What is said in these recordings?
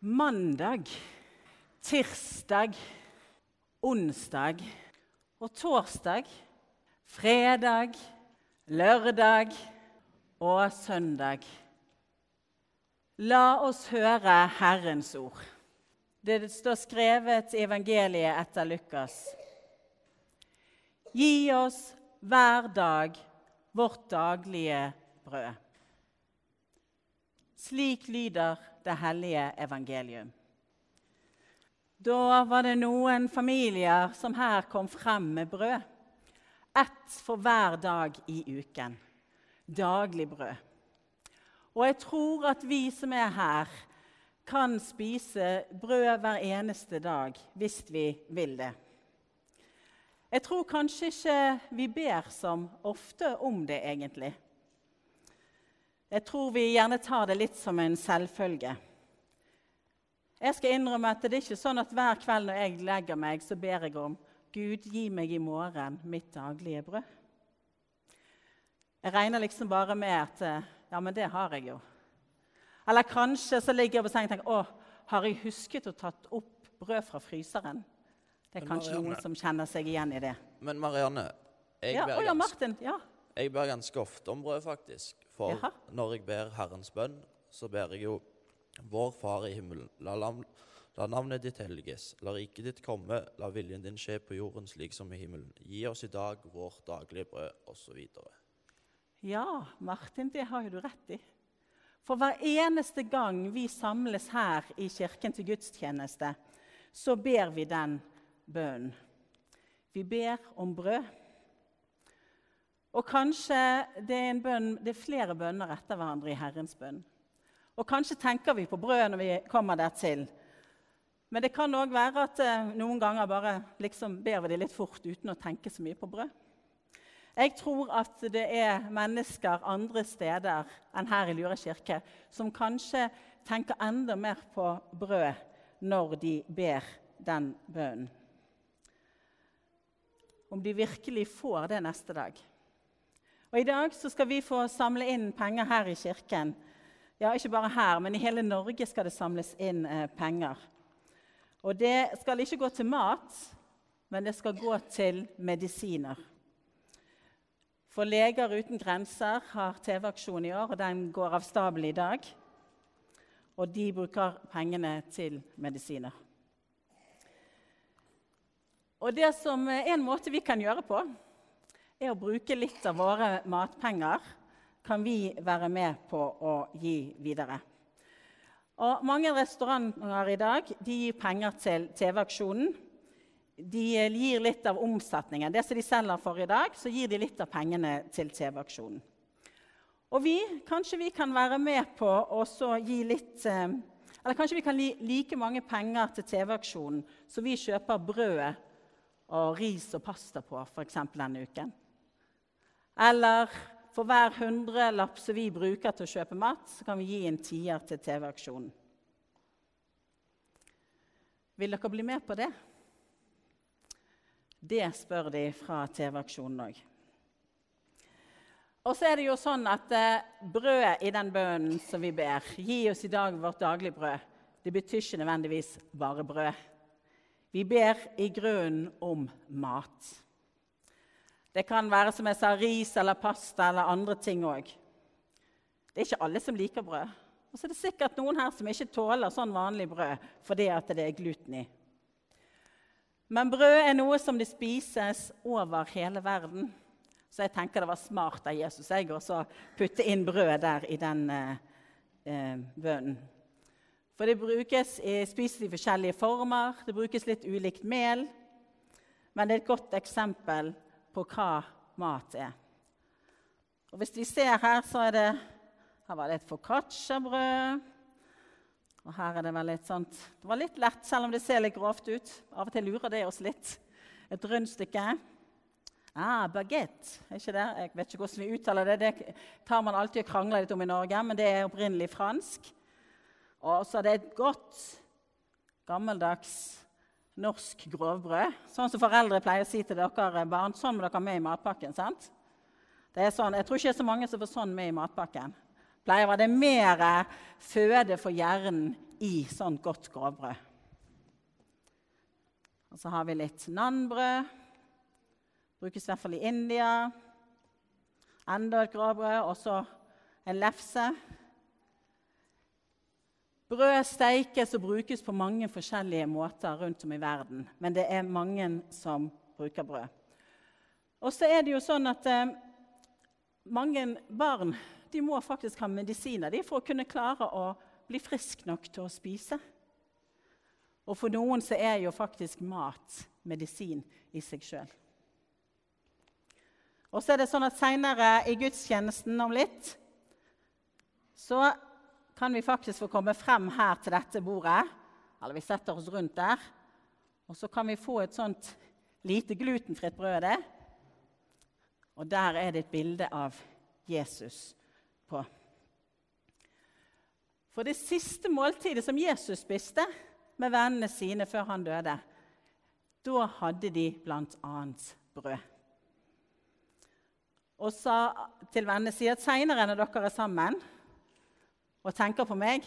mandag, tirsdag, onsdag og torsdag, fredag, lørdag og søndag. La oss høre Herrens ord. Det står skrevet i evangeliet etter Lukas. Gi oss hver dag vårt daglige brød. Slik lyder det hellige evangelium. Da var det noen familier som her kom frem med brød. Ett for hver dag i uken. Daglig brød. Og jeg tror at vi som er her, kan spise brød hver eneste dag hvis vi vil det. Jeg tror kanskje ikke vi ber som ofte om det, egentlig. Jeg tror vi gjerne tar det litt som en selvfølge. Jeg skal innrømme at det er ikke sånn at hver kveld når jeg legger meg, så ber jeg om Gud, gi meg i morgen mitt daglige brød. Jeg regner liksom bare med at ja, men det har jeg jo. Eller kanskje så ligger jeg på sengen og tenker å, har jeg husket å tatt opp brød fra fryseren? Det er Men kanskje Marianne- noen som kjenner seg igjen i det. Men Marianne, jeg, Ja, ber å ja, ganske, Martin. Ja. jeg ber ganske ofte om brød, faktisk. For Jaha. når jeg ber Herrens bønn, så ber jeg jo Vår Far i himmelen, la, la navnet ditt helliges, la riket ditt komme, la viljen din skje på jorden slik som i himmelen. Gi oss i dag vårt daglige brød, osv. ja, Martin, det har jo du rett i. For hver eneste gang vi samles her i kirken til gudstjeneste, så ber vi den bønnen. Vi ber om brød. Og kanskje det er, bønn, det er flere bønner etter hverandre i Herrens bønn. Og kanskje tenker vi på brød når vi kommer dertil. Men det kan òg være at eh, noen ganger bare liksom ber vi det litt fort uten å tenke så mye på brød. Jeg tror at det er mennesker andre steder enn her i Lure kirke som kanskje tenker enda mer på brød når de ber den bønnen. Om de virkelig får det neste dag. Og I dag så skal vi få samle inn penger her i kirken. Ja, Ikke bare her, men i hele Norge skal det samles inn eh, penger. Og det skal ikke gå til mat, men det skal gå til medisiner. For Leger uten grenser har TV-aksjon i år, og den går av stabelen i dag. Og de bruker pengene til medisiner. Og det som er en måte vi kan gjøre på, er å bruke litt av våre matpenger. Kan vi være med på å gi videre. Og mange restauranter i dag gir penger til TV-aksjonen. De gir litt av omsetningen. Det som de selger for i dag, så gir de litt av pengene til TV-aksjonen. Og vi, kanskje vi kan være med på å gi litt eh, Eller kanskje vi kan gi like mange penger til TV-aksjonen som vi kjøper brød og ris og pasta på f.eks. denne uken. Eller for hver hundrelapp som vi bruker til å kjøpe mat, så kan vi gi en tier til TV-aksjonen. Vil dere bli med på det? Det spør de fra TV-aksjonen òg. Og så er det jo sånn at eh, brødet i den bønnen som vi ber, gi oss i dag vårt daglige brød, det betyr ikke nødvendigvis bare brød. Vi ber i grunnen om mat. Det kan være som jeg sa, ris eller pasta eller andre ting òg. Det er ikke alle som liker brød. Og så er det sikkert noen her som ikke tåler sånn vanlig brød fordi at det er gluten i. Men brød er noe som det spises over hele verden. Så jeg tenker det var smart av Jesus jeg også putte inn brød der i den eh, eh, bønnen. For det brukes spises i forskjellige former, det brukes litt ulikt mel. Men det er et godt eksempel på hva mat er. Og Hvis vi ser her, så er det Her var det et foccacciabrød. Og her er det vel litt sånt Det var litt lett, selv om det ser litt grovt ut. Av og til lurer det oss litt. Et rundstykke. Ah, baguette. er ikke det? Jeg vet ikke hvordan vi uttaler det. Det tar man alltid og krangler litt om i Norge, men det er opprinnelig fransk. Og så er det et godt, gammeldags norsk grovbrød. Sånn som foreldre pleier å si til dere barn. Sånn må dere ha med i matpakken. sant? Sånn, jeg tror ikke det er så mange som får sånn med i matpakken. Pleier å være det mer føde for hjernen i sånn godt grovbrød. Og så har vi litt nanbrød. Brukes i hvert fall i India. Enda et grovbrød, og så en lefse. Brød steikes og brukes på mange forskjellige måter rundt om i verden. Men det er mange som bruker brød. Og så er det jo sånn at eh, mange barn de må faktisk ha medisiner de, for å kunne klare å bli frisk nok til å spise. Og for noen så er jo faktisk mat medisin i seg sjøl. Og så er det sånn at Seinere i gudstjenesten om litt så kan vi faktisk få komme frem her til dette bordet. Eller vi setter oss rundt der. Og så kan vi få et sånt lite glutenfritt brød. Det. Og der er det et bilde av Jesus på. For det siste måltidet som Jesus spiste med vennene sine før han døde, da hadde de bl.a. brød. Og sa til vennene sine at seinere når dere er sammen og tenker på meg,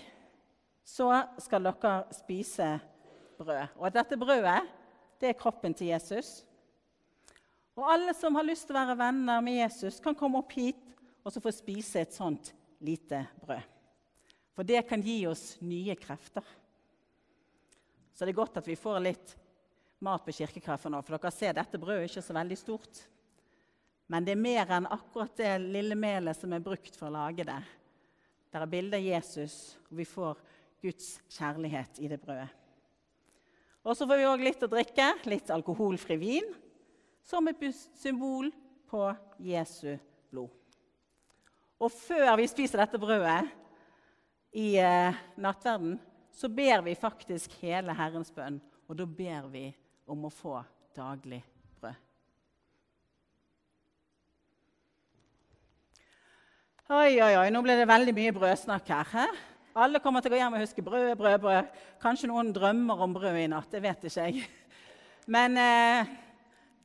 så skal dere spise brød. Og dette brødet, det er kroppen til Jesus. Og alle som har lyst til å være venner med Jesus, kan komme opp hit og så få spise et sånt lite brød. For det kan gi oss nye krefter. Så det er godt at vi får litt mat på kirkekaffen nå, for dere ser dette brødet er ikke så veldig stort. Men det er mer enn akkurat det lille melet som er brukt for å lage det. Det er bilde av Jesus, og vi får Guds kjærlighet i det brødet. Og så får vi òg litt å drikke, litt alkoholfri vin, som et symbol på Jesu blod. Og før vi spiser dette brødet i eh, nattverden, så ber vi faktisk hele Herrens bønn. Og da ber vi om å få daglig brød. Oi, oi, oi, nå ble det veldig mye brødsnakk her. He? Alle kommer til å gå hjem og huske brød, brød, brød. Kanskje noen drømmer om brød i natt. Det vet ikke jeg. Men eh,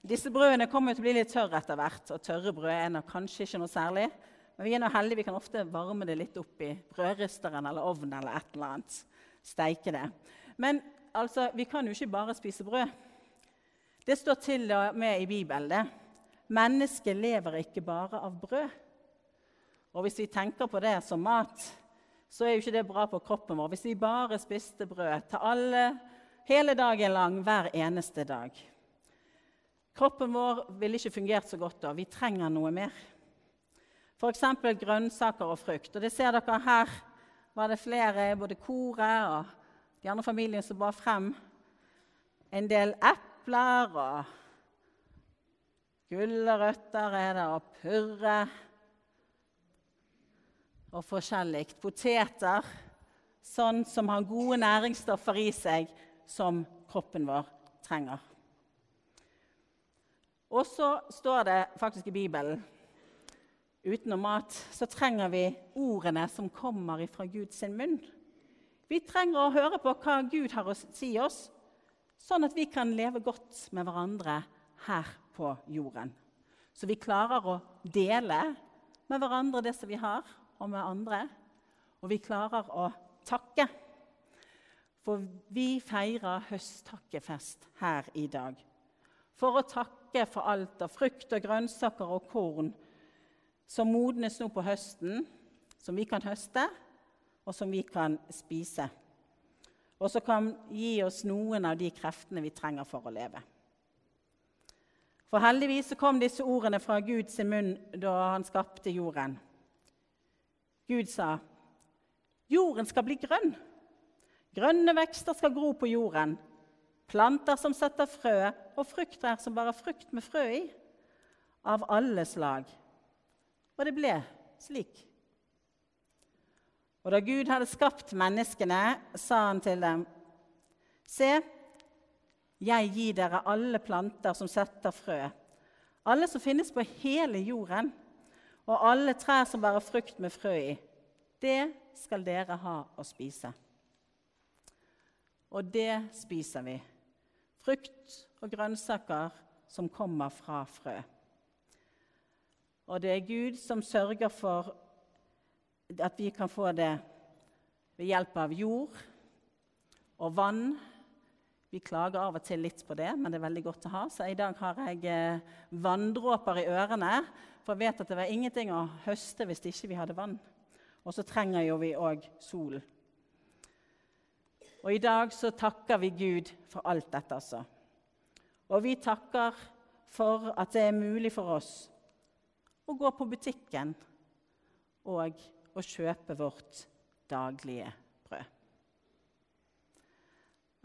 disse brødene kommer til å bli litt tørre etter hvert. Og tørre brød er nok kanskje ikke noe særlig. Men vi er nå heldige, vi kan ofte varme det litt opp i brødristeren eller ovnen eller et eller annet. Steike det. Men altså, vi kan jo ikke bare spise brød. Det står til og med i Bibelen. det. Mennesket lever ikke bare av brød. Og hvis vi tenker på det som mat, så er jo ikke det bra på kroppen vår. Hvis vi bare spiste brød til alle, hele dagen lang, hver eneste dag Kroppen vår ville ikke fungert så godt da. Vi trenger noe mer. F.eks. grønnsaker og frukt. Og det ser dere her var det flere, både koret og de andre familiene som bar frem en del epler og gulrøtter er det, og purre og forskjellig. Poteter, sånn som har gode næringsstoffer i seg, som kroppen vår trenger. Og så står det faktisk i Bibelen utenom mat, så trenger vi ordene som kommer fra Guds munn. Vi trenger å høre på hva Gud har å si oss, sånn at vi kan leve godt med hverandre her på jorden. Så vi klarer å dele med hverandre det som vi har, og med andre. Og vi klarer å takke. For vi feirer høsttakkefest her i dag. For å takke for alt av frukt og grønnsaker og korn som modnes nå på høsten, som vi kan høste, og som vi kan spise. Og som kan gi oss noen av de kreftene vi trenger for å leve. For heldigvis kom disse ordene fra Guds munn da han skapte jorden. Gud sa, 'Jorden skal bli grønn.' Grønne vekster skal gro på jorden. Planter som setter frø, og frukttrær som bare frukt med frø i. Av alle slag. Og det ble slik. Og da Gud hadde skapt menneskene, sa han til dem.: Se, jeg gir dere alle planter som setter frø, alle som finnes på hele jorden, og alle trær som bærer frukt med frø i. Det skal dere ha å spise. Og det spiser vi. Frukt og grønnsaker som kommer fra frø. Og det er Gud som sørger for at vi kan få det ved hjelp av jord, Og vann Vi klager av og til litt på det, men det er veldig godt å ha. Så i dag har jeg eh, vanndråper i ørene, for jeg vet at det var ingenting å høste hvis ikke vi hadde vann. Og så trenger jo vi òg solen. Og i dag så takker vi Gud for alt dette, altså. Og vi takker for at det er mulig for oss å gå på butikken og å kjøpe vårt daglige.